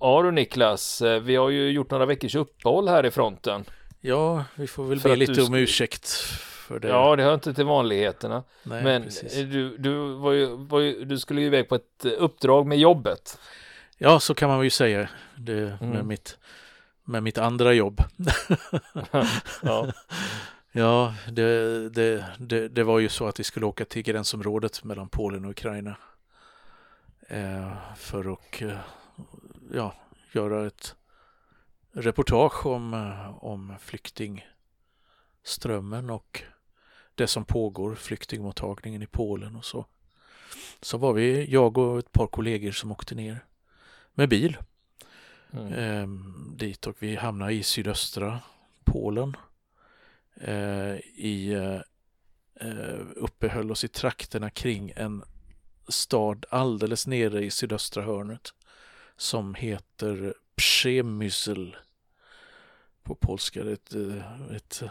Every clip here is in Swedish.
Ja du Niklas, eh, vi har ju gjort några veckors uppehåll här i fronten. Ja, vi får väl be lite du om ursäkt för det. Ja, det hör inte till vanligheterna. Nej, Men precis. eh, du, du, var ju, var ju, du skulle ju iväg på ett eh, uppdrag med jobbet. Ja, så kan man ju säga det med, Mm. mitt, med mitt andra jobb. Ja. Ja, det, det, det, det var ju så att vi skulle åka till gränsområdet mellan Polen och Ukraina. Eh, för att ja, göra ett reportage om, eh, om flyktingströmmen och det som pågår, flyktingmottagningen i Polen och så. Så var vi, jag och ett par kollegor som åkte ner med bil Mm. ehm, dit och vi hamnade i sydöstra Polen. Eh, i, eh, eh, uppehöll oss i trakterna kring en stad alldeles nere i sydöstra hörnet som heter Przemysl på polska. Det är Ett, eh, ett eh,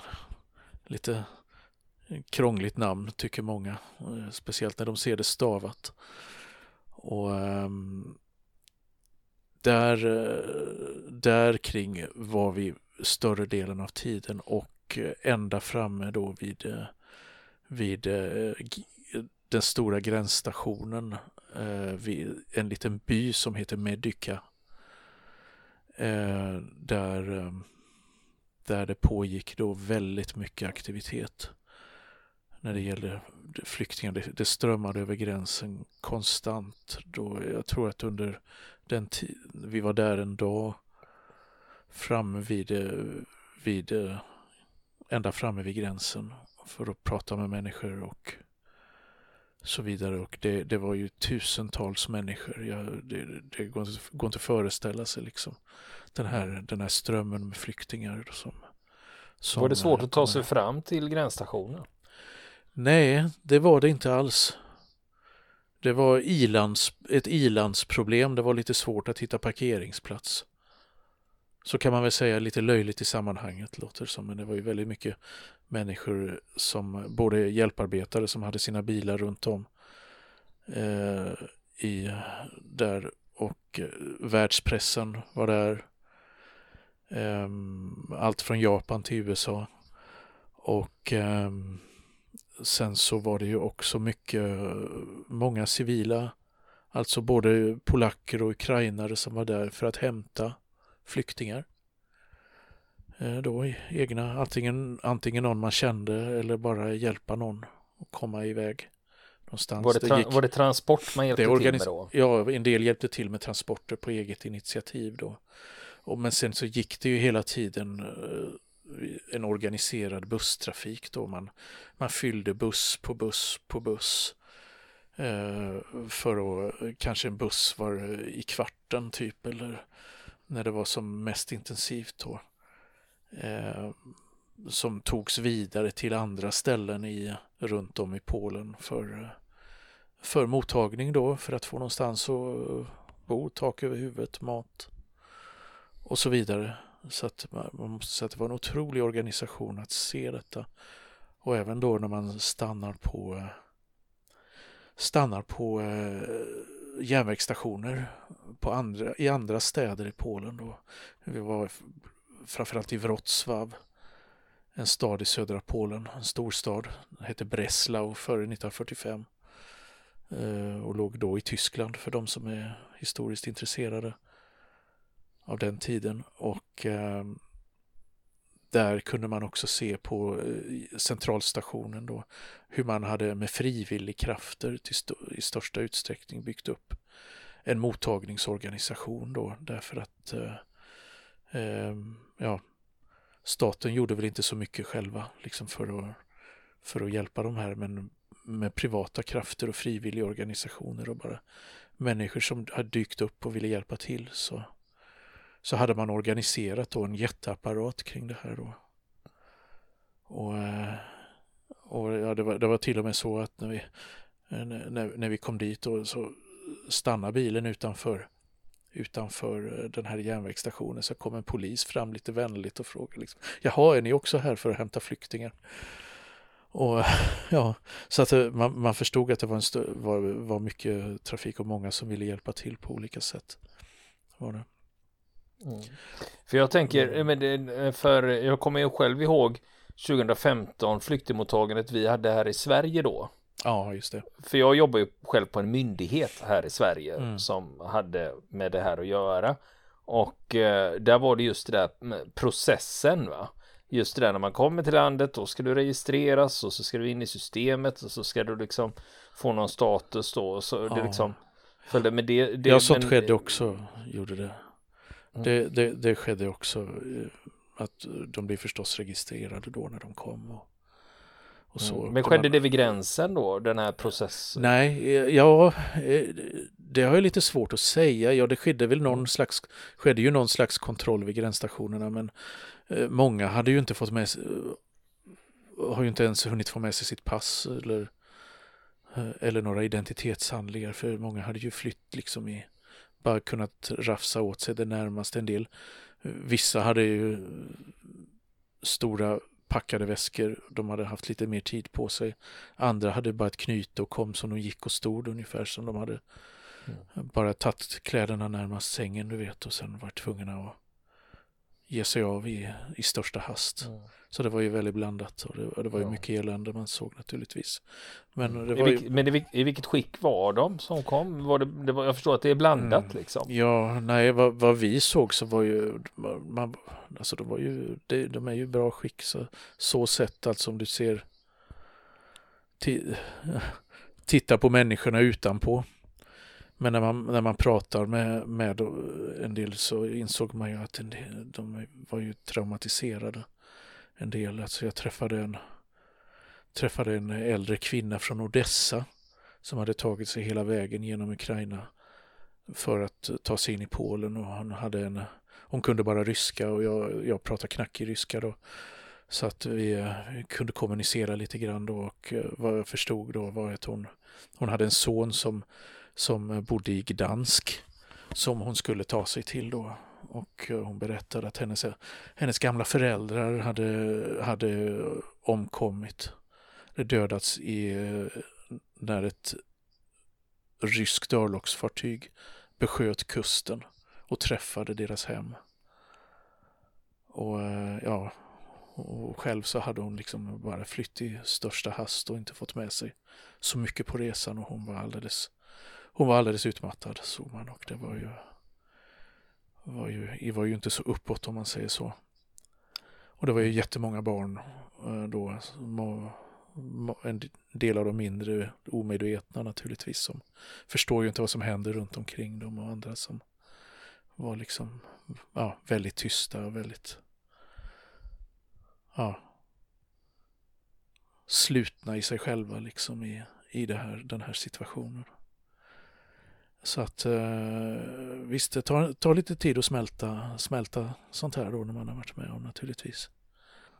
lite krångligt namn tycker många, eh, speciellt när de ser det stavat. Och ehm, där, där kring var vi större delen av tiden och ända framme då vid, vid den stora gränsstationen eh, vid en liten by som heter Medyka. Eh, Där, eh, där det pågick då väldigt mycket aktivitet när det gäller flyktingar. Det, det strömmade över gränsen konstant. Då, jag tror att under den tid, vi var där en dag framme vid, eh, vid eh, ända framme vid gränsen för att prata med människor och så vidare. Och det, det var ju tusentals människor. Jag, det det går, inte, går inte att föreställa sig liksom den här, den här strömmen med flyktingar som, som Var det svårt eh, att ta sig fram till gränsstationen? Nej, det var det inte alls. Det var ilands, ett ilandsproblem. Det var lite svårt att hitta parkeringsplats. Så kan man väl säga lite löjligt i sammanhanget låter det som. Men det var ju väldigt mycket människor som, både hjälparbetare som hade sina bilar runt om eh, i, där och eh, världspressen var där. Eh, allt från Japan till USA. Och eh, sen så var det ju också mycket, många civila, alltså både polacker och ukrainare som var där för att hämta flyktingar. Eh, Då egna, antingen, antingen någon man kände eller bara hjälpa någon att komma iväg någonstans. Var det, tra- gick- var det transport man hjälpte det till med då? Ja, en del hjälpte till med transporter på eget initiativ då. Och, men sen så gick det ju hela tiden eh, en organiserad busstrafik då. Man, man fyllde buss på buss på buss. Eh, för att kanske en buss var i kvarten typ eller när det var som mest intensivt då. Eh, som togs vidare till andra ställen i, runt om i Polen för, för mottagning då för att få någonstans att bo, tak över huvudet, mat och så vidare. Så att man måste säga att det var en otrolig organisation att se detta. Och även då när man stannar på stannar på eh, järnvägsstationer på andra, i andra städer i Polen. Då. Vi var framförallt i Wrocław, en stad i södra Polen, en stor stad. Den hette Breslau före 1945 eh, och låg då i Tyskland för de som är historiskt intresserade av den tiden. Och eh, där kunde man också se på eh, centralstationen då hur man hade med frivillig krafter till st- i största utsträckning byggt upp en mottagningsorganisation då därför att eh, eh, ja, staten gjorde väl inte så mycket själva liksom för att, för att hjälpa de här men med privata krafter och frivilliga organisationer och bara människor som hade dykt upp och ville hjälpa till så, så hade man organiserat då en jätteapparat kring det här då. Och, eh, och ja, det, var, det var till och med så att när vi, eh, när, när vi kom dit då, så stannade bilen utanför utanför eh, den här järnvägsstationen så kom en polis fram lite vänligt och frågade liksom, Jaha, är ni också här för att hämta flyktingar? Och ja, så att man, man förstod att det var, en stö- var, var mycket trafik och många som ville hjälpa till på olika sätt. Var det. Mm. För jag tänker, men för jag kommer ju själv ihåg 2015 flyktingmottagandet vi hade här i Sverige då. Ja, just det. För jag jobbar ju själv på en myndighet här i Sverige mm. som hade med det här att göra. Och eh, där var det just det där processen va. Just det där när man kommer till landet då ska du registreras och så ska du in i systemet och så ska du liksom få någon status då. Så ja. det liksom följde med det. det ja, sånt men, skedde också, gjorde det. Mm. Det, det. Det skedde också eh, att de blir förstås registrerade då när de kom. Och, och så. Mm. Men skedde man... det vid gränsen då, den här processen? Nej, eh, ja, eh, det har jag lite svårt att säga. Ja, det skedde väl någon slags, skedde ju någon slags kontroll vid gränsstationerna, men många hade ju inte fått med sig, har ju inte ens hunnit få med sig sitt pass eller, eller några identitetshandlingar, för många hade ju flytt liksom i, bara kunnat rafsa åt sig det närmaste en del. Vissa hade ju stora packade väskor. De hade haft lite mer tid på sig. Andra hade bara ett knyte och kom som de gick och stod ungefär som de hade mm. bara tagit kläderna närmast sängen du vet och sen varit tvungna att ge sig av i, i största hast. Mm. Så det var ju väldigt blandat och det, det var ju ja. mycket elände man såg naturligtvis. Men, mm. det var ju... men i, i vilket skick var de som kom? Var det, det var, jag förstår att det är blandat mm. liksom. Ja, nej, vad, vad, vi såg så var ju, man, alltså de var ju, det, de är ju bra skick så, så sett alltså om du ser, titta på människorna utanpå men när man, när man pratar med, med en del så insåg man ju att en del, de var ju traumatiserade. En del, alltså jag träffade en, träffade en äldre kvinna från Odessa som hade tagit sig hela vägen genom Ukraina för att ta sig in i Polen och hon hade en hon kunde bara ryska och jag, jag pratade knackig ryska då. Så att vi, kunde kommunicera lite grann då och eh, vad jag förstod då var att hon, hon hade en son som som eh, bodde i Gdansk som hon skulle ta sig till då. Och eh, hon berättade att hennes, eh, hennes gamla föräldrar hade, hade omkommit, dödats i, när ett ryskt örlogsfartyg besköt kusten och träffade deras hem. Och ja, och själv så hade hon liksom bara flytt i största hast och inte fått med sig så mycket på resan och hon var alldeles hon var alldeles utmattad såg man och det var ju, var ju, var ju inte så uppåt om man säger så. Och det var ju jättemånga barn eh, då, en del av de mindre omedvetna naturligtvis som förstår ju inte vad som händer runt omkring dem och andra som var liksom ja, väldigt tysta och väldigt ja, slutna i sig själva liksom i, i det här, den här situationen. Så att eh, visst, det tar, tar, lite tid att smälta, smälta sånt här då när man har varit med om naturligtvis.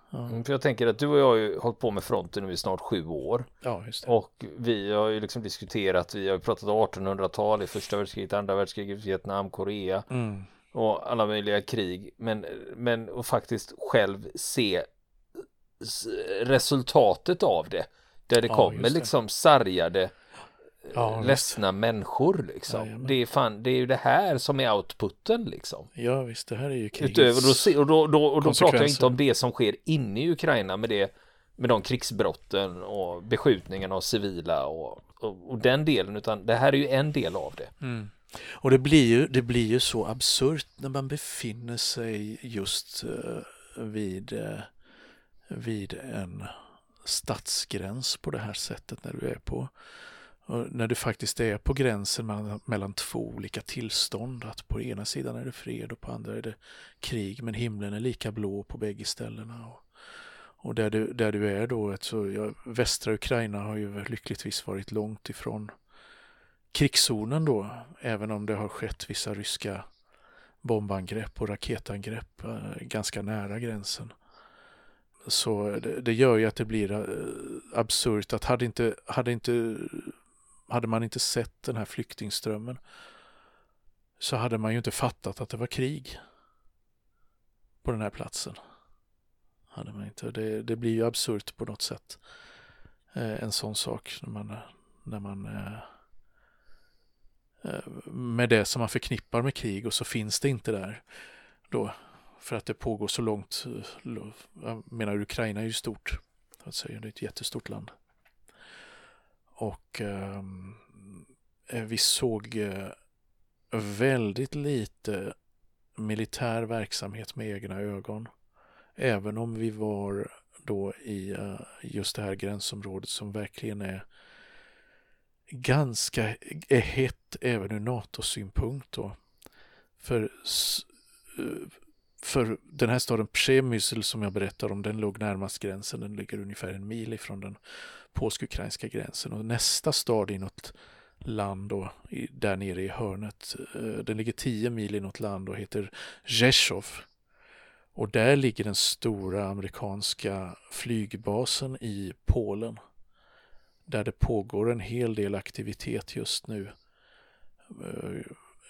Ja. Mm, för jag tänker att du och jag har ju hållit på med fronten nu i snart sju år. Ja, just det. Och vi har ju liksom diskuterat, vi har ju pratat 1800-tal i första världskriget, andra världskriget, Vietnam, Korea mm. och alla möjliga krig. Men, men och faktiskt själv se resultatet av det. Där det ja, kommer liksom sargade ja, ledsna visst. människor liksom. Ja, det är fan, det är ju det här som är outputen liksom. Ja visst, det här är ju krigets Utöver, och då, och då, och då pratar jag inte om det som sker inne i Ukraina med det med de krigsbrotten och beskjutningarna av civila och, och, och, den delen utan det här är ju en del av det. Mm. Och det blir, ju, det blir ju så absurt när man befinner sig just uh, vid, uh, vid en stadsgräns på det här sättet när du är på när du faktiskt är på gränsen mellan, mellan två olika tillstånd, att på ena sidan är det fred och på andra är det krig, men himlen är lika blå på bägge ställena. Och, och där, du, där du är då, alltså, ja, västra Ukraina har ju lyckligtvis varit långt ifrån krigszonen då, även om det har skett vissa ryska bombangrepp och raketangrepp eh, ganska nära gränsen. Så det, det, gör ju att det blir eh, absurt att hade inte, hade inte hade man inte sett den här flyktingströmmen så hade man ju inte fattat att det var krig på den här platsen. Hade man inte. Det, det blir ju absurt på något sätt. Eh, en sån sak när man, när man eh, eh med det som man förknippar med krig och så finns det inte där. då för att det pågår så långt. Eh, jag menar Ukraina är ju stort, att säga. det är ett jättestort land. Och ehm, eh, vi såg eh, väldigt lite militär verksamhet med egna ögon. Även om vi var då i eh, just det här gränsområdet som verkligen är ganska är hett även ur NATO-synpunkt. Då. För, eh, för den här staden Przemysl som jag berättar om, den låg närmast gränsen. Den ligger ungefär en mil ifrån den polsk-ukrainska gränsen. Och nästa stad i något land då, där nere i hörnet, eh, den ligger tio mil i något land och heter Rzeszów. Och där ligger den stora amerikanska flygbasen i Polen. Där det pågår en hel del aktivitet just nu. Eh,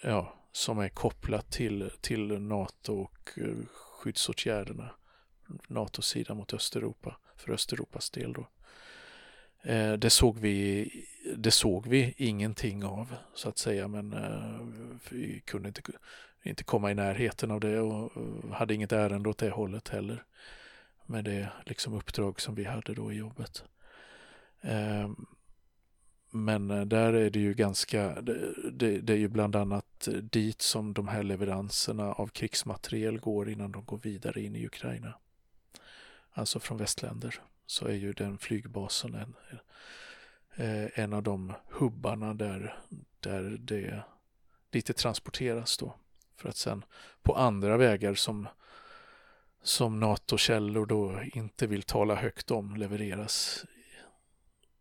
ja, som är kopplat till, till NATO och eh, skyddsåtgärderna. NATO-sidan mot Östeuropa, för Östeuropas del då. Eh, det såg vi, det såg vi ingenting av så att säga men eh, vi kunde inte inte komma i närheten av det och hade inget ärende åt det hållet heller. Med det liksom uppdrag som vi hade då i jobbet. Ehm, men eh, där är det ju ganska, det, det, är ju bland annat dit som de här leveranserna av krigsmateriel går innan de går vidare in i Ukraina. Alltså från västländer så är ju den flygbasen en, eh, en av de hubbarna där, där det, dit det transporteras då. För att sen på andra vägar som, som NATO-källor då inte vill tala högt om levereras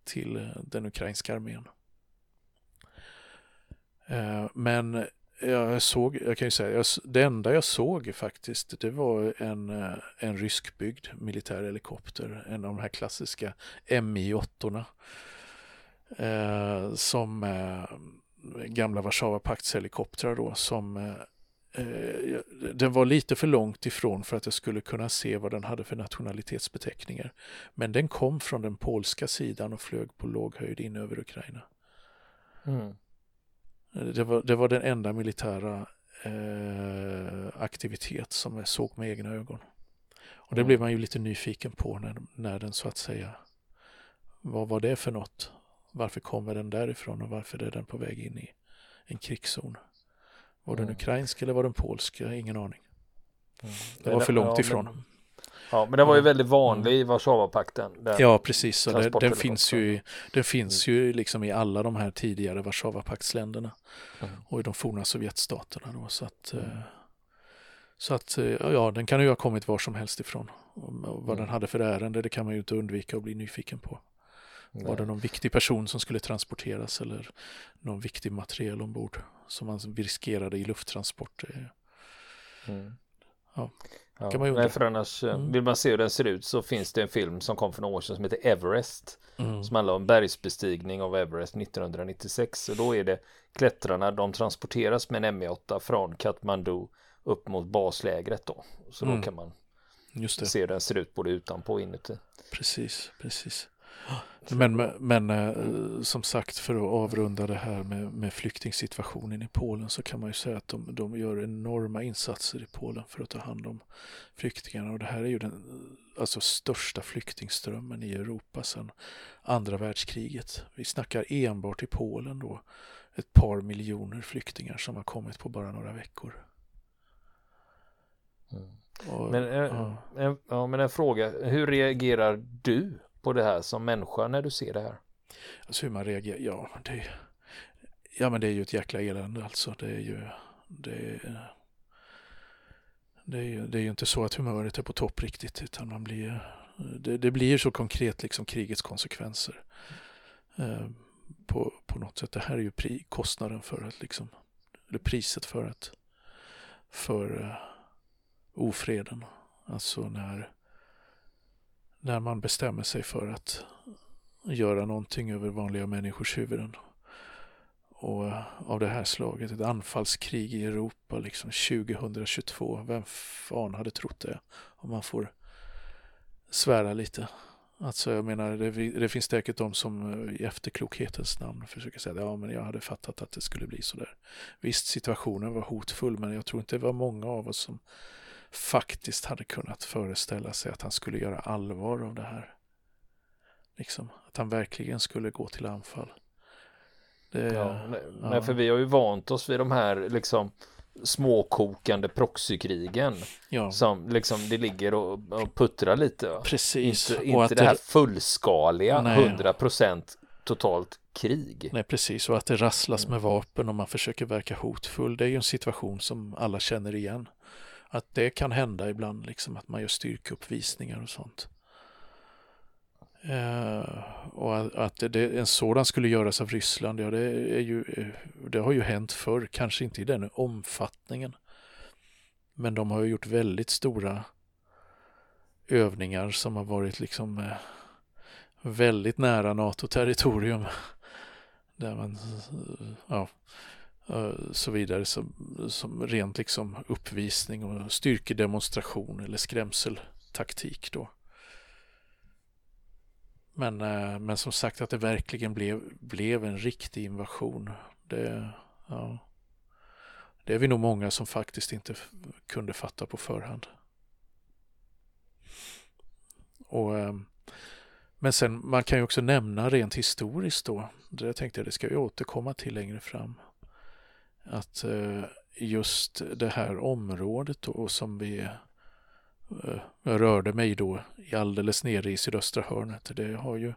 till den ukrainska armén. Eh, men jag såg, jag kan ju säga, det enda jag såg faktiskt, det var en, eh, en ryskbyggd militär helikopter, en av de här klassiska Mi-8 eh, som eh, gamla Warszawapaktshelikoptrar då som Eh, eh den var lite för långt ifrån för att jag skulle kunna se vad den hade för nationalitetsbeteckningar. Men den kom från den polska sidan och flög på låg höjd in över Ukraina. Mm. Det, var, det var den enda militära eh, aktivitet som jag såg med egna ögon. Och det mm. blev man ju lite nyfiken på när, när den så att säga, vad var det för något? Varför kommer den därifrån och varför är den på väg in i en krigszon? Var den mm. ukrainsk eller var den polsk? Jag har ingen aning. Mm. Det var för långt ifrån. Ja, men den var ju väldigt vanlig i Warszawapakten. Ja, precis. Så det, den finns, ju, den finns mm. ju liksom i alla de här tidigare Warszawapaktsländerna mm. och i de forna Sovjetstaterna. Då, så att, mm. Eh, så att eh, ja, den kan ju ha kommit var som helst ifrån. Och vad den mm. hade för ärende, det kan man ju inte undvika att bli nyfiken på. Nej. Var det någon viktig person som skulle transporteras eller någon viktig materiel ombord som man riskerade i lufttransport? Mm. Ja, ja. kan man Nej, för annars, eh, mm. vill man se hur den ser ut så finns det en film som kom för några år sedan som heter Everest. Mm. Som handlar om bergsbestigning av Everest 1996. Och då är det klättrarna, de transporteras med en M8 från Kathmandu upp mot baslägret då. Så då mm. kan man se hur den ser ut både utanpå och inuti. Precis, precis. Men, men eh, som sagt, för att avrunda det här med, med flyktingsituationen i Polen så kan man ju säga att de, de gör enorma insatser i Polen för att ta hand om flyktingarna. Och det här är ju den alltså, största flyktingströmmen i Europa sedan andra världskriget. Vi snackar enbart i Polen då ett par miljoner flyktingar som har kommit på bara några veckor. Mm. Och, men, eh, ja. En, ja, men en fråga, hur reagerar du på det här som människa när du ser det här? Alltså hur man reagerar, ja det, ja, men det är ju ett jäkla elände alltså. Det är ju, det, det är ju, det är ju inte så att humöret är på topp riktigt utan man blir, det, det blir så konkret liksom krigets konsekvenser. Eh, på, på något sätt. Det här är ju pri, kostnaden för att liksom, eller priset för att, för eh, ofreden. Alltså när när man bestämmer sig för att göra någonting över vanliga människors huvuden. Och eh, av det här slaget, ett anfallskrig i Europa liksom 2022. Vem fan hade trott det? Om man får svära lite. Alltså jag menar, det, det, finns säkert de som eh, i efterklokhetens namn försöker säga ja men jag hade fattat att det skulle bli sådär. Visst, situationen var hotfull men jag tror inte det var många av oss som faktiskt hade kunnat föreställa sig att han skulle göra allvar av det här. Liksom, att han verkligen skulle gå till anfall. Det, ja, nej, ja. nej, för vi har ju vant oss vid de här liksom småkokande proxykrigen ja. som liksom det ligger och, och puttrar lite. Precis. Inte, inte det här fullskaliga, nej. 100% totalt krig. Nej, precis. Och att det rasslas med vapen och man försöker verka hotfull. Det är ju en situation som alla känner igen. Att det kan hända ibland, liksom att man gör styrkeuppvisningar och sånt. Uh, och att det, en sådan skulle göras av Ryssland, ja det, är ju, eh, det har ju hänt förr, kanske inte i den omfattningen. Men de har ju gjort väldigt stora övningar som har varit liksom uh, väldigt nära NATO-territorium. Där man, ja, Eh, så vidare som, som rent liksom uppvisning och styrkedemonstration eller skrämseltaktik då. Men, eh, men som sagt att det verkligen blev, blev en riktig invasion. Det, ja, det är vi nog många som faktiskt inte kunde fatta på förhand. Och, eh, men sen, man kan ju också nämna rent historiskt då, det tänkte jag det ska vi återkomma till längre fram, att eh, just det här området då, som vi eh, rörde mig då alldeles nere i sydöstra hörnet. Det har ju,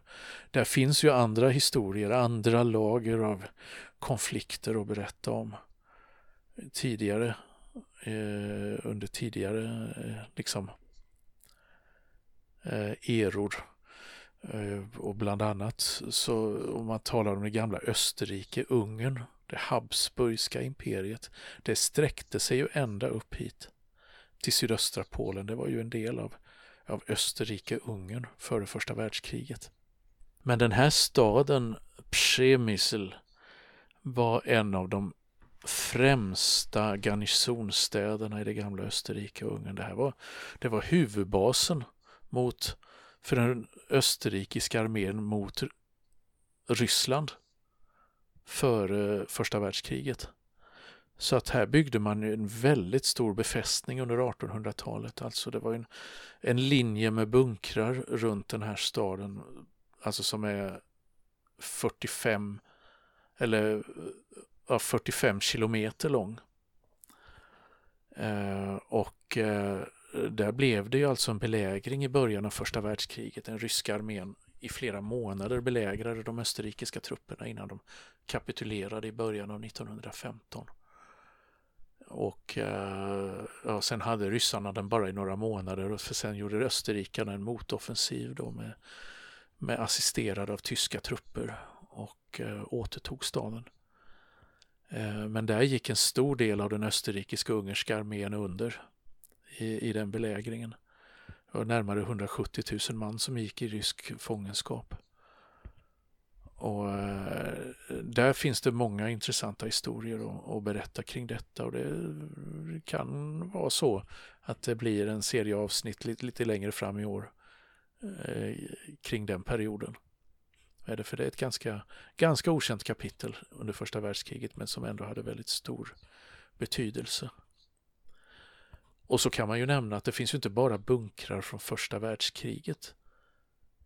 där finns ju andra historier, andra lager av konflikter att berätta om tidigare, eh, under tidigare eh, liksom eh, eror. Eh, och bland annat så om man talar om det gamla Österrike, Ungern, det Habsburgska imperiet, det sträckte sig ju ända upp hit till sydöstra Polen. Det var ju en del av, av Österrike-Ungern före första världskriget. Men den här staden, Przemysl, var en av de främsta garnisonsstäderna i det gamla Österrike och Ungern. Det här var, det var huvudbasen mot, för den österrikiska armén mot Ryssland före första världskriget. Så att här byggde man en väldigt stor befästning under 1800-talet. Alltså det var en, en linje med bunkrar runt den här staden, alltså som är 45 eller ja, 45 kilometer lång. Eh, och eh, där blev det ju alltså en belägring i början av första världskriget. Den ryska armén i flera månader belägrade de österrikiska trupperna innan de kapitulerade i början av 1915. Och eh, ja, sen hade ryssarna den bara i några månader och för sen gjorde österrikarna en motoffensiv då med, med assisterade av tyska trupper och eh, återtog staden. Eh, men där gick en stor del av den österrikiska ungerska armén under i, i den belägringen. Var närmare 170 000 man som gick i rysk fångenskap. Och eh, där finns det många intressanta historier att berätta kring detta och det kan vara så att det blir en serie avsnitt lite, lite längre fram i år eh, kring den perioden. Är det för det är ett ganska, ganska okänt kapitel under första världskriget men som ändå hade väldigt stor betydelse. Och så kan man ju nämna att det finns ju inte bara bunkrar från första världskriget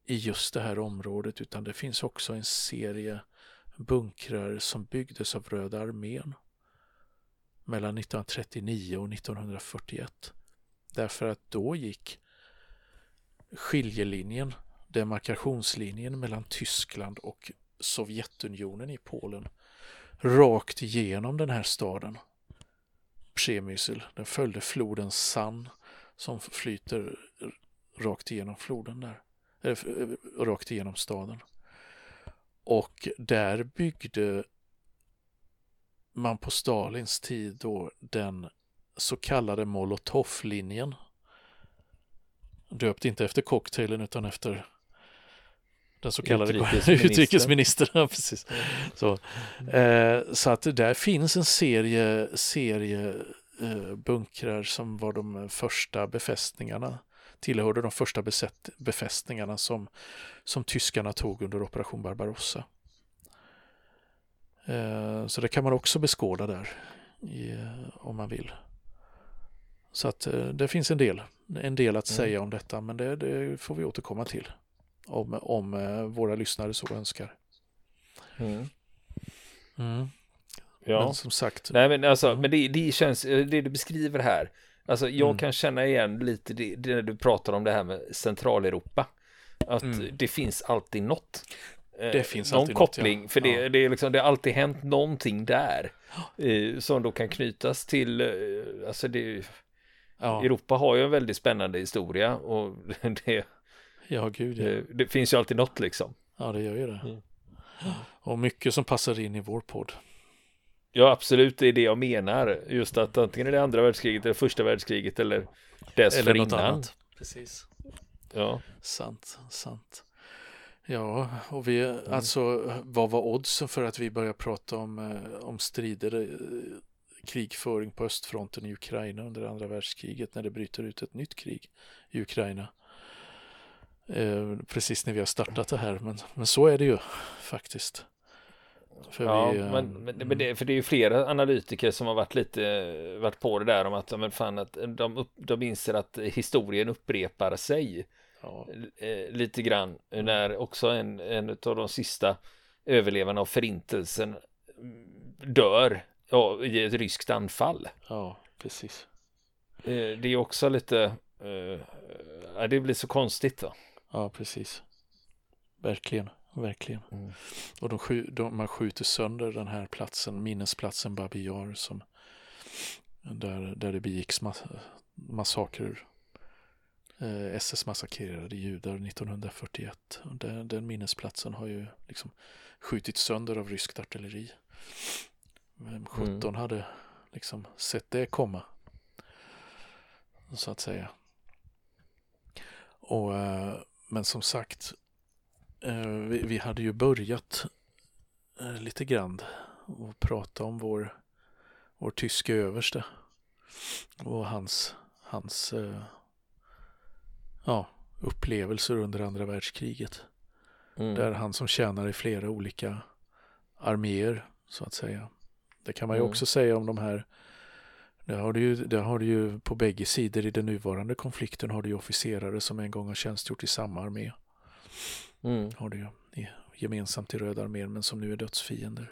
i just det här området utan det finns också en serie bunkrar som byggdes av Röda armén mellan 1939 och 1941. Därför att då gick skiljelinjen, demarkationslinjen mellan Tyskland och Sovjetunionen i Polen rakt igenom den här staden. Przemysl, den följde floden San som flyter rakt igenom floden där. Eh, eh, rakt igenom staden. Och där byggde man på Stalins tid då den så kallade Molotov-linjen. Döpt inte efter cocktailen utan efter den så kallade utrikesministern. utrikesministern. precis. Så, eh, så att där finns en serie, serie eh, bunkrar som var de första befästningarna tillhörde de första besätt, befästningarna som, som tyskarna tog under operation Barbarossa. Eh, så det kan man också beskåda där i, om man vill. Så att eh, det finns en del, en del att mm. säga om detta men det, det, får vi återkomma till om, om eh, våra lyssnare så önskar. Mm. Mm. Ja. Men som sagt. Nej men alltså, men det, det känns, det du beskriver här. Alltså jag mm. kan känna igen lite det, det när du pratar om det här med Centraleuropa. Att mm. det finns alltid något. Eh, det finns någon alltid koppling, något, ja. för det, ja. det, är liksom, det har alltid hänt någonting där. Eh, som då kan knytas till, eh, alltså det, ja. Europa har ju en väldigt spännande historia och det, ja, gud, ja. det, det finns ju alltid något liksom. Ja, det gör ju det. Mm. Och mycket som passar in i vår podd. Ja, absolut, det är det jag menar. Just att antingen är det andra världskriget eller första världskriget eller dessförinnan. Eller något annat. Precis. Ja. Sant, sant. Ja, och vi, mm. alltså vad var oddsen för att vi började prata om, eh, om strider, eh, krigföring på östfronten i Ukraina under andra världskriget när det bryter ut ett nytt krig i Ukraina? Eh, precis när vi har startat det här, men, men så är det ju faktiskt. För ja, vi, men, men, men det, för det är ju flera analytiker som har varit lite varit på det där om att, men fan, att de, upp, de inser att historien upprepar sig ja. Eh, lite grann när också en, en av de sista överlevarna av förintelsen dör ja, i ett ryskt anfall. Ja, precis. Eh, det är också lite, det blir så konstigt då. Ja, precis. Verkligen, verkligen. Mm. Och de, skj de, man skjuter sönder den här platsen, minnesplatsen Babi Yar som där, där det begicks mass massakrer eh, SS massakrerade judar 1941. Och den, den minnesplatsen har ju liksom skjutits sönder av ryskt artilleri. Vem 17 mm. hade liksom sett det komma? Så att säga. Och, eh, men som sagt, eh, vi, vi, hade ju börjat eh, lite grann och prata om vår, vår tyske överste och hans, hans eh, ja, upplevelser under andra världskriget. Mm. Där han som tjänar i flera olika arméer så att säga. Det kan man ju mm. också säga om de här det har, du ju, det har du ju på bägge sidor i den nuvarande konflikten har du ju officerare som en gång har tjänstgjort i samma armé. Mm. Har du ju gemensamt i Röda armén men som nu är dödsfiender.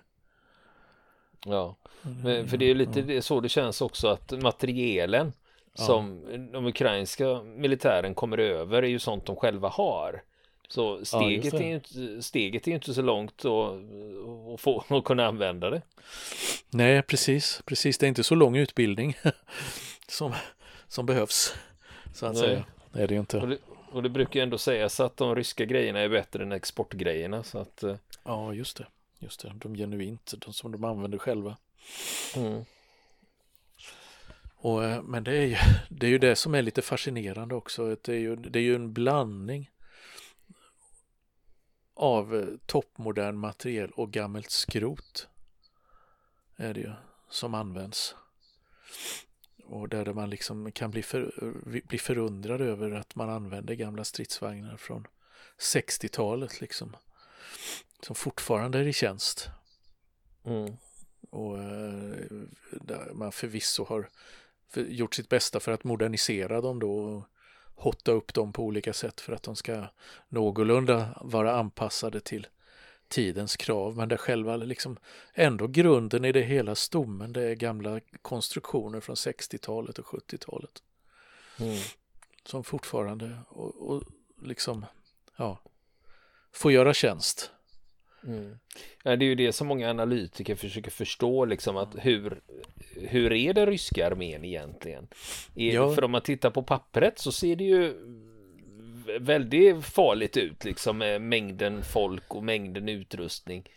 Ja, men för det är lite ja. så det känns också att materielen som de ukrainska militären kommer över är ju sånt de själva har. Så steget, ja, är, ju inte, steget är inte så långt att, få, att kunna använda det. Nej, precis. Precis, det är inte så lång utbildning som, som behövs. Så att Nej. säga. Det är det inte. Och det, och det brukar ju ändå sägas att de ryska grejerna är bättre än exportgrejerna. Så att, eh, ja, just det. Just det. De genuint, de som de använder själva. Mm. Och, eh, men det är, ju, det är ju det som är lite fascinerande också. Det är ju, det är ju en blandning av eh, toppmodern materiel och gammalt skrot är det ju som används. Och där man liksom kan bli, för, bli förundrad över att man använder gamla stridsvagnar från 60-talet liksom. Som fortfarande är i tjänst. Mm. Och eh, där man förvisso har gjort sitt bästa för att modernisera dem då hotta upp dem på olika sätt för att de ska någorlunda vara anpassade till tidens krav. Men det själva liksom ändå grunden i det hela stommen det är gamla konstruktioner från 60-talet och 70-talet. Mm. Som fortfarande och, och liksom ja, får göra tjänst. Mm. Ja, det är ju det som många analytiker försöker förstå, liksom att hur, hur är det ryska armén egentligen? Är, ja. För om man tittar på pappret så ser det ju väldigt farligt ut, liksom med mängden folk och mängden utrustning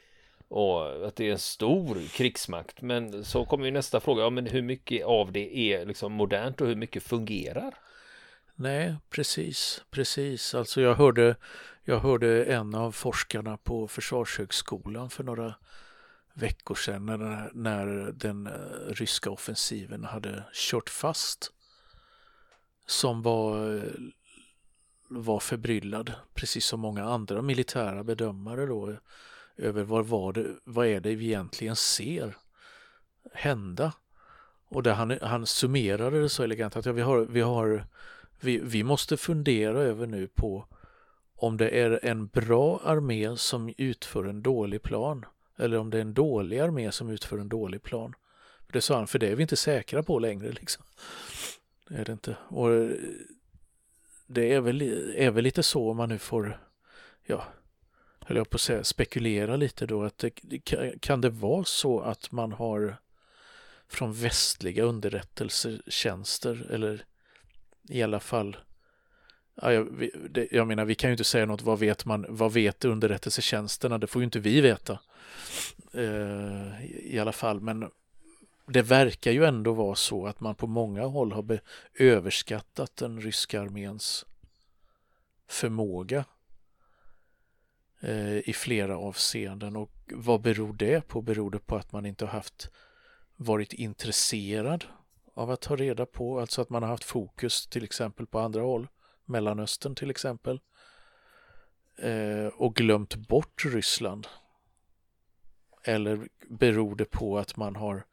och att det är en stor krigsmakt. Men så kommer ju nästa fråga, ja, men hur mycket av det är liksom modernt och hur mycket fungerar? Nej, precis, precis. Alltså jag hörde, jag hörde en av forskarna på Försvarshögskolan för några veckor sedan när, när den eh, ryska offensiven hade kört fast. Som var eh, var förbryllad, precis som många andra militära bedömare då, över vad, var det, vad är det vi egentligen ser hända. Och där han, han summerade det så elegant att ja, vi, har, vi, har, vi, vi måste fundera över nu på om det är en bra armé som utför en dålig plan eller om det är en dålig armé som utför en dålig plan. Det sa han, för det är vi inte säkra på längre. Liksom. Det är det inte. Och eh, det är väl, är väl lite så om man nu får, ja, höll jag på att säga, spekulera lite då. att det, Kan det vara så att man har från västliga underrättelsetjänster eller i alla fall Ja, jag, det, jag menar, vi kan ju inte säga något, vad vet man, vad vet underrättelsetjänsterna? Det får ju inte vi veta. Eh, I alla fall, men det verkar ju ändå vara så att man på många håll har överskattat den ryska arméns förmåga eh, i flera avseenden. Och vad beror det på? Beror det på att man inte har haft varit intresserad av att ta reda på, alltså att man har haft fokus till exempel på andra håll, Mellanöstern till exempel, eh, och glömt bort Ryssland? Eller beror det på att man har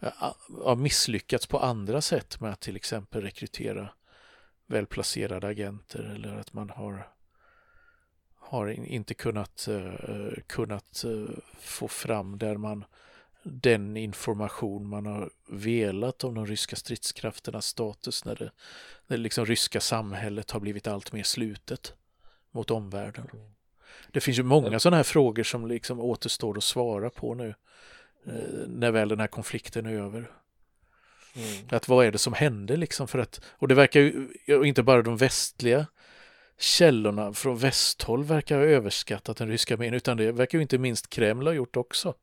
eh, har misslyckats på andra sätt med att till exempel rekrytera välplacerade agenter eller att man har, har inte kunnat, eh, eh, kunnat få fram där man den information man har velat om de ryska stridskrafternas status när det, när det liksom ryska samhället har blivit allt mer slutet mot omvärlden. Det finns ju många sådana här frågor som liksom återstår att svara på nu. Eh, när väl den här konflikten är över. Mm. Att vad är det som hände liksom för att, och det verkar ju, inte bara de västliga källorna från västhåll verkar ha överskattat den ryska armén utan det verkar ju inte minst Kreml ha gjort också.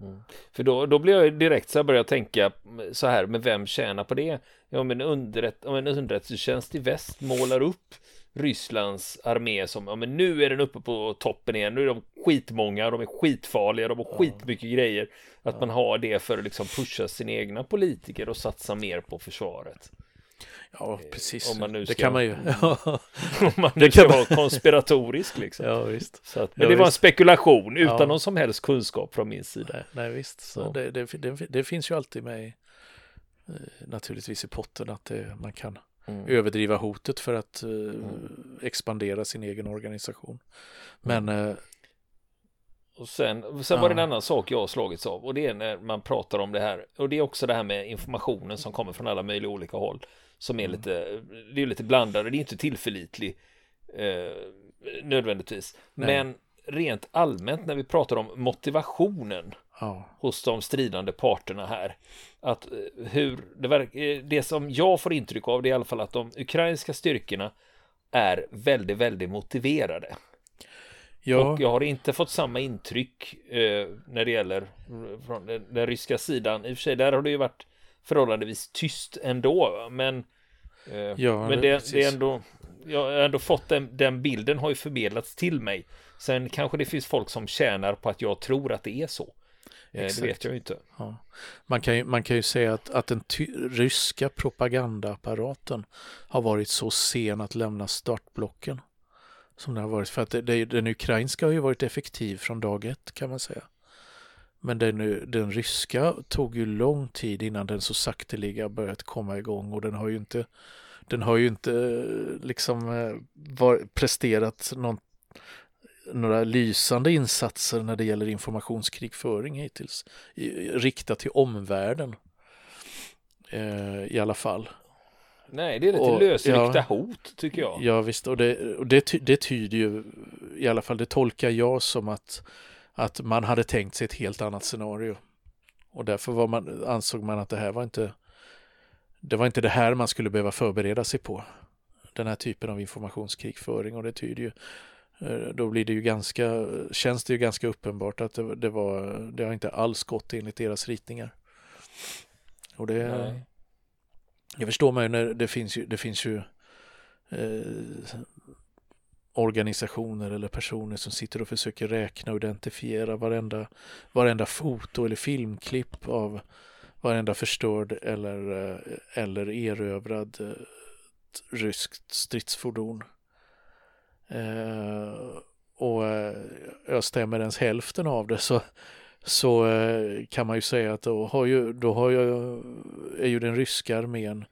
Mm. För då, då blir jag direkt så jag börjar tänka så här, men vem tjänar på det? Ja, om en, underrätt, om en underrättelsetjänst i väst målar upp Rysslands armé som, ja men nu är den uppe på toppen igen, nu är de skitmånga, de är skitfarliga, de har ja. skitmycket grejer. Att ja. man har det för att liksom pusha sina egna politiker och satsa mer på försvaret. Ja, eh, precis. Om man nu ska, det kan man ju. om man nu ska vara konspiratorisk liksom. Ja, visst. Så att, men ja, det var en spekulation utan ja. någon som helst kunskap från min sida. Nej, nej visst. Så ja. det, det, det, det, finns ju alltid med eh, naturligtvis i potten att man kan mm. överdriva hotet för att uh, mm. expandera sin egen organisation. Men mm. uh, och sen, sen var det en annan sak jag har slagits av och det är när man pratar om det här och det är också det här med informationen som kommer från alla möjliga olika håll som är mm. lite, det är lite blandade, det är inte tillförlitlig eh, nödvändigtvis. Nej. Men rent allmänt när vi pratar om motivationen ja. hos de stridande parterna här. Att eh, hur det, eh, det som jag får intryck av det är i alla fall att de ukrainska styrkorna är väldigt, väldigt motiverade. Ja. Och jag har inte fått samma intryck eh, när det gäller från den, den, ryska sidan. I och för sig, där har det ju varit förhållandevis tyst ändå, men, eh, ja, men det, det, är ändå, jag har ändå fått den, den bilden har ju förmedlats till mig. Sen kanske det finns folk som tjänar på att jag tror att det är så. Exakt. Det vet jag inte. Ja. Man, kan ju, man kan ju säga att, att den ryska propagandaapparaten har varit så sen att lämna startblocken som det har varit. För att det, det, den ukrainska har ju varit effektiv från dag ett kan man säga. Men den, den ryska tog ju lång tid innan den så sakteliga börjat komma igång och den har ju inte den har ju inte liksom eh, var, presterat någon några lysande insatser när det gäller informationskrigföring hittills, riktat till omvärlden eh, i alla fall. Nej, det är lite lösryckta ja, hot tycker jag. Ja visst, och, det, och det, det tyder ju, i alla fall det tolkar jag som att, att man hade tänkt sig ett helt annat scenario. Och därför man, ansåg man att det här var inte, det var inte det här man skulle behöva förbereda sig på. Den här typen av informationskrigföring och det tyder ju Eh, då blir det ju ganska, känns det ju ganska uppenbart att det, det var, det har inte alls gått enligt deras ritningar. Och det, Nej. jag förstår mig när det finns ju, det finns ju eh, organisationer eller personer som sitter och försöker räkna och identifiera varenda, varenda foto eller filmklipp av varenda förstörd eller, eh, eller erövrad eh, ryskt stridsfordon. Eh, och eh, jag stämmer ens hälften av det så, så eh, kan man ju säga att då har ju, då har ju, är ju den ryska armén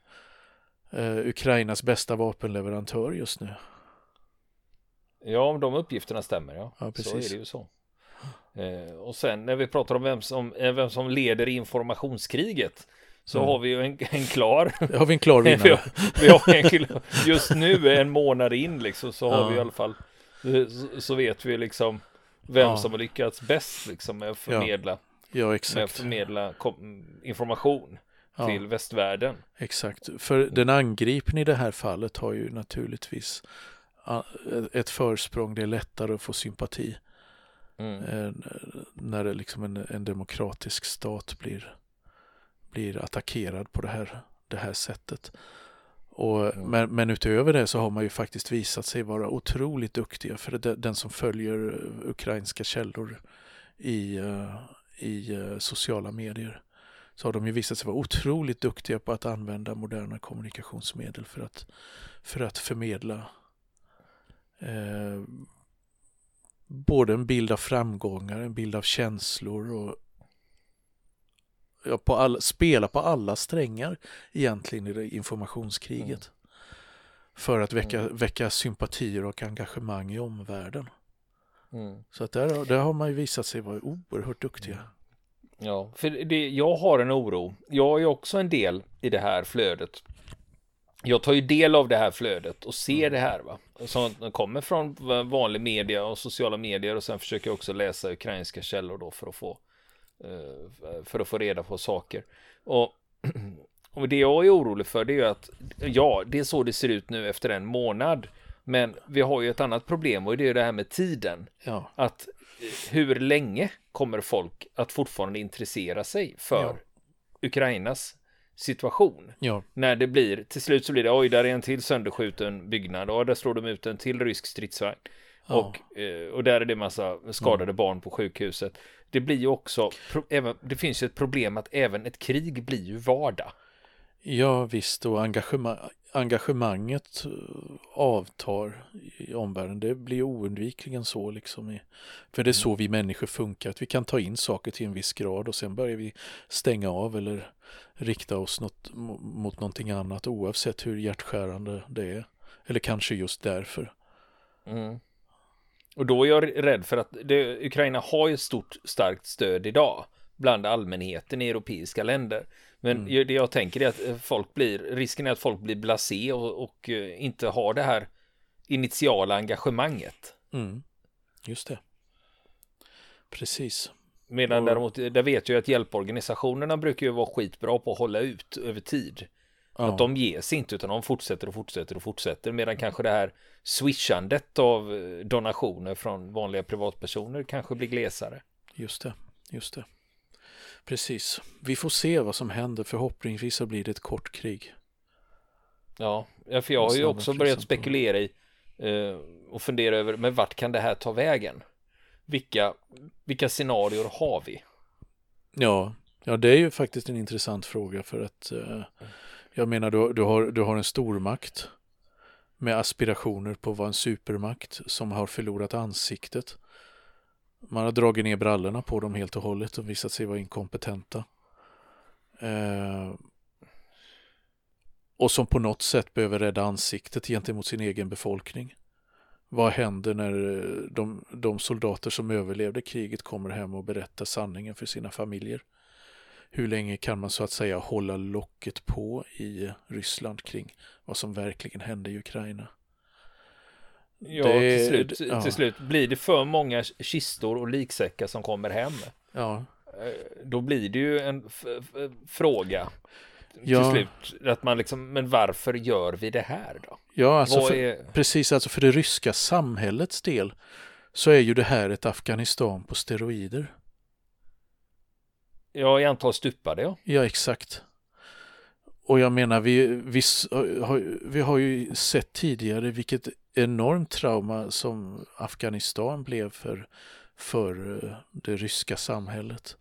eh, Ukrainas bästa vapenleverantör just nu. Ja, om de uppgifterna stämmer, ja. Ja, precis. Så är det ju så. Eh, och sen när vi pratar om vem som, eh, vem som leder informationskriget så Mm. har vi ju en, en klar Där har vi en klar vi vinnare. har, vi har en just nu en månad in liksom så har Ja. vi i alla fall eh, så, så vet vi liksom vem Ja. som har lyckats bäst liksom med att förmedla, Ja, med förmedla information till västvärlden. Exakt, för den angripne i det här fallet har ju naturligtvis ett försprång, det är lättare att få sympati Mm. eh, när det liksom en, en demokratisk stat blir, blir attackerad på det här, det här sättet. Och, Mm. men, men utöver det så har man ju faktiskt visat sig vara otroligt duktiga för det, den som följer eh, ukrainska källor i, eh, i eh, sociala medier så har de ju visat sig vara otroligt duktiga på att använda moderna kommunikationsmedel för att, för att förmedla eh, både en bild av framgångar, en bild av känslor och ja, på all, spela på alla strängar egentligen i det informationskriget. För att väcka, Mm. väcka sympatier och engagemang i omvärlden. Mm. Så att där, där har man ju visat sig vara oerhört duktiga. Ja, för det, jag har en oro. Jag är också en del i det här flödet. Jag tar ju del av det här flödet och ser det här va. Som kommer från vanlig media och sociala medier och sen försöker jag också läsa ukrainska källor då för att få eh, för att få reda på saker. Och, och det jag är orolig för det är ju att ja, det är så det ser ut nu efter en månad. Men vi har ju ett annat problem och det är det här med tiden Ja, att hur länge kommer folk att fortfarande intressera sig för Ja. Ukrainas situation? ja, När det blir, till slut så blir det, oj, där är en till sönderskjuten byggnad, och där slår de ut en till rysk stridsvagn. ja. Och, eh, och där är det massa skadade barn på sjukhuset. Det blir ju också, även, det finns ju ett problem att även ett krig blir ju vardag. Ja visst och engagema engagemanget eh, avtar i omvärlden. Det blir oundvikligen så liksom. För det är så vi människor funkar. Att vi kan ta in saker till en viss grad och sen börjar vi stänga av eller rikta oss något, mo- mot någonting annat oavsett hur hjärtskärande det är. Eller kanske just därför. Mm. Och då är jag rädd för att det, Ukraina har ju stort starkt stöd idag bland allmänheten i europeiska länder. Men Mm. det jag tänker är att eh, folk blir, risken är att folk blir blasé och, och eh, inte har det här initiala engagemanget. Mm. Just det. Precis. Medan Och- däremot, där vet jag att hjälporganisationerna brukar ju vara skitbra på att hålla ut över tid. Ja. Att de ger sig inte utan de fortsätter och fortsätter och fortsätter. Medan kanske det här swishandet av eh, donationer från vanliga privatpersoner kanske blir glesare. Just det, just det. Precis. Vi får se vad som händer. Förhoppningsvis så blir det ett kort krig. Ja, för jag har ju också börjat spekulera i eh, och fundera över, men vart kan det här ta vägen? Vilka, vilka scenarier har vi? Ja, ja, det är ju faktiskt en intressant fråga för att eh, jag menar du, du, har, du har en stormakt med aspirationer på att vara en supermakt som har förlorat ansiktet. Man har dragit ner brallorna på dem helt och hållet och visat sig vara inkompetenta. Eh, och som på något sätt behöver rädda ansiktet gentemot sin egen befolkning. Vad händer när eh, de, de soldater som överlevde kriget kommer hem och berättar sanningen för sina familjer? Hur länge kan man så att säga hålla locket på i Ryssland kring vad som verkligen hände i Ukraina? Ja, Det- till, slut, ja. till slut blir det för många kistor och liksäckar som kommer hem. Ja, Eh, Då blir det ju en fråga Ja. till slut. Att man liksom, men varför gör vi det här då? ja alltså för, är, precis alltså för det ryska samhällets del så är ju det här ett Afghanistan på steroider. ja, i antal stupade ja. Ja, exakt. Och jag menar, vi, vi, vi har ju sett tidigare vilket enormt trauma som Afghanistan blev för, för eh, det ryska samhället.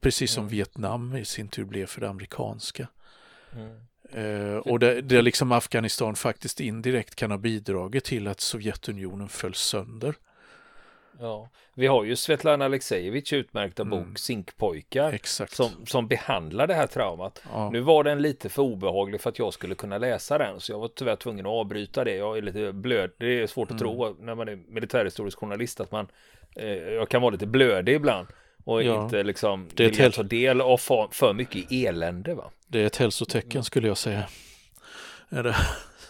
Precis som Mm. Vietnam i sin tur blev för det amerikanska. Mm. Eh, och det, det liksom Afghanistan faktiskt indirekt kan ha bidragit till att Sovjetunionen föll sönder. Ja, vi har ju Svetlana Aleksejevitj utmärkta bok mm. Zinkpojkar Exakt. Som, som behandlar det här traumat. Ja. Nu var den lite för obehaglig för att jag skulle kunna läsa den så jag var tyvärr tvungen att avbryta det. Jag är lite blöd. Det är svårt att mm. tro när man är militärhistorisk journalist att man eh, jag kan vara lite blödig ibland och ja. inte liksom det är vill ta del av för, för mycket elände. Va? Det är ett hälsotecken skulle jag säga. Är det?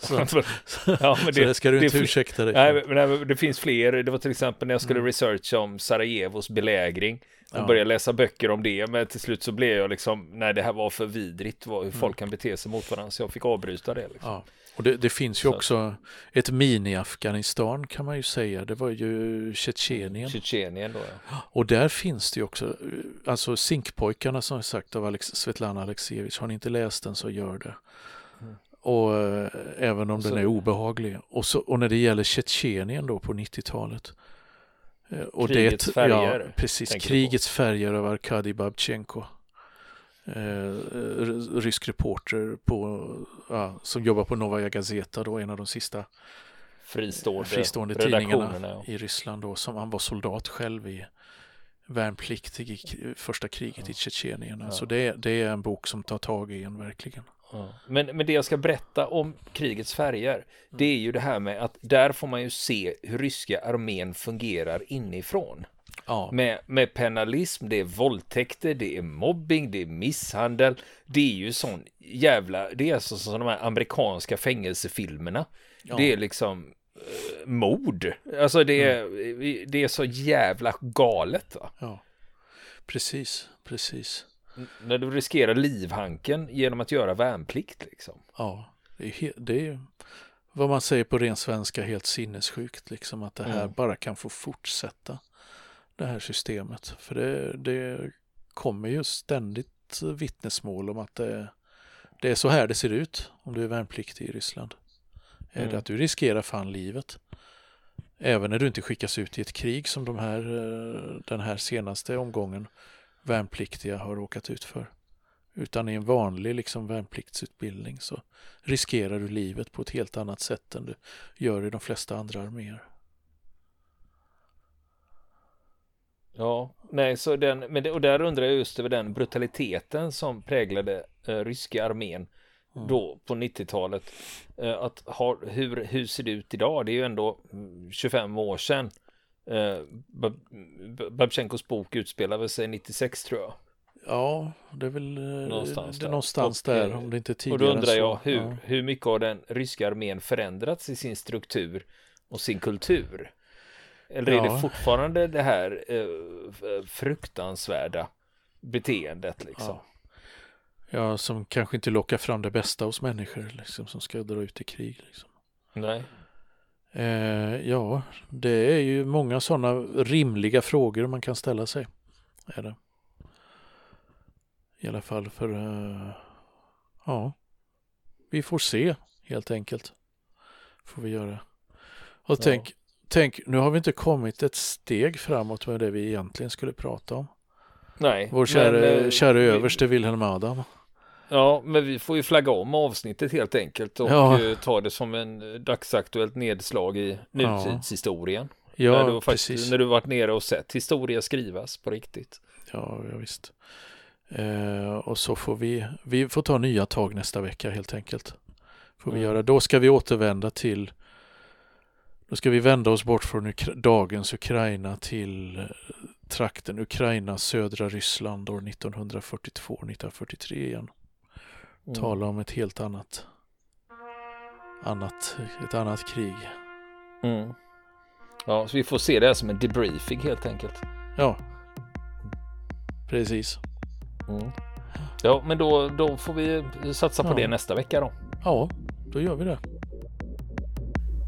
Så, ja, men det, så det ska du inte det, ursäkta dig nej, nej, det finns fler. Det var till exempel när jag skulle mm. researcha om Sarajevos belägring. Och ja. började läsa böcker om det. Men till slut så blev jag liksom, nej det här var för vidrigt. Hur mm. folk kan bete sig mot varandra. Så jag fick avbryta det. Liksom. Ja. Och det, det finns ju så. också ett mini-Afghanistan kan man ju säga. Det var ju Tjetjenien. Tjetjenien då ja. Och där finns det ju också, alltså Zinkpojkarna som sagt av Alex, Svetlana Aleksijevitj. Har ni inte läst den så gör det. Och äh, även om så. den är obehaglig. Och, så, och när det gäller Tjetjenien då på 90-talet. Äh, eh, och krigets det, färger. Ja, precis. Krigets färger av Arkadij Babchenko. Eh, rysk reporter på, ja, som jobbar på Novaja Gazeta då, en av de sista fristående, fristående tidningarna ja. i Ryssland då, som han var soldat själv i värnpliktig i första kriget ja. i Tjetjenien. Så det, det är en bok som tar tag i en verkligen. Men, men det jag ska berätta om krigets färger, det är ju det här med att där får man ju se hur ryska armén fungerar inifrån. Ja. Med, med penalism, det är våldtäkter, det är mobbing, det är misshandel. Det är ju sån jävla, det är alltså som de här amerikanska fängelsefilmerna. Ja. Det är liksom eh, mord. Alltså det är, mm. det är så jävla galet va. Ja, precis, precis. När du riskerar livhanken genom att göra värnplikt liksom. Ja, det är, det är vad man säger på ren svenska helt sinnessjukt liksom att det här mm. bara kan få fortsätta. Det här systemet. För det, det kommer ju ständigt vittnesmål om att det, det, är så här det ser ut om du är värnpliktig i Ryssland. Mm. Är det att du riskerar fan livet. Även när du inte skickas ut i ett krig som de här, eh, den här senaste omgången värnpliktiga har råkat ut för. Utan i en vanlig liksom, värnpliktsutbildning så riskerar du livet på ett helt annat sätt än du gör i de flesta andra arméer. Ja, nej, så den, men det, och där undrar jag just över den brutaliteten som präglade eh, ryska armén mm. då på 90-talet. Eh, att ha, hur, hur ser det ut idag? Det är ju ändå 25 mm, år sedan. Eh, Babchenkos bok utspelade sig 96 tror jag. Ja, det är väl eh, någonstans, det är någonstans där, eh, om det inte tidigare. Och då undrar jag hur, ja. hur mycket har den ryska armén förändrats i sin struktur och sin kultur? Eller ja. är det fortfarande det här eh, fruktansvärda beteendet liksom? Ja. ja. som kanske inte lockar fram det bästa hos människor liksom, som ska dra ut i krig. Liksom. Nej. Eh, ja, det är ju många sådana rimliga frågor man kan ställa sig. Är det. I alla fall för, uh, ja, vi får se helt enkelt. Får vi göra. Och ja. tänk, tänk, nu har vi inte kommit ett steg framåt med det vi egentligen skulle prata om. Nej. Vår kära, men, eh, kära överste Wilhelm Adam. Ja, men vi får ju flagga om avsnittet helt enkelt och ja. Eh, ta det som en dagsaktuellt nedslag i nutidshistorien. Ja, när, du faktiskt, precis. när du varit nere och sett historia skrivas på riktigt. Ja, ja visst. Eh, och så får vi, vi får ta nya tag nästa vecka helt enkelt. Får vi mm. göra. Då ska vi återvända till då ska vi vända oss bort från Ukra dagens Ukraina till eh, trakten Ukraina, södra Ryssland år 1942-1943 igen. Mm. Tala om ett helt annat, annat, ett annat krig. Mm. Ja, så vi får se det här som en debriefing helt enkelt. Ja, precis. Mm. Ja, men då, då får vi satsa på ja. det nästa vecka då. Ja, då gör vi det.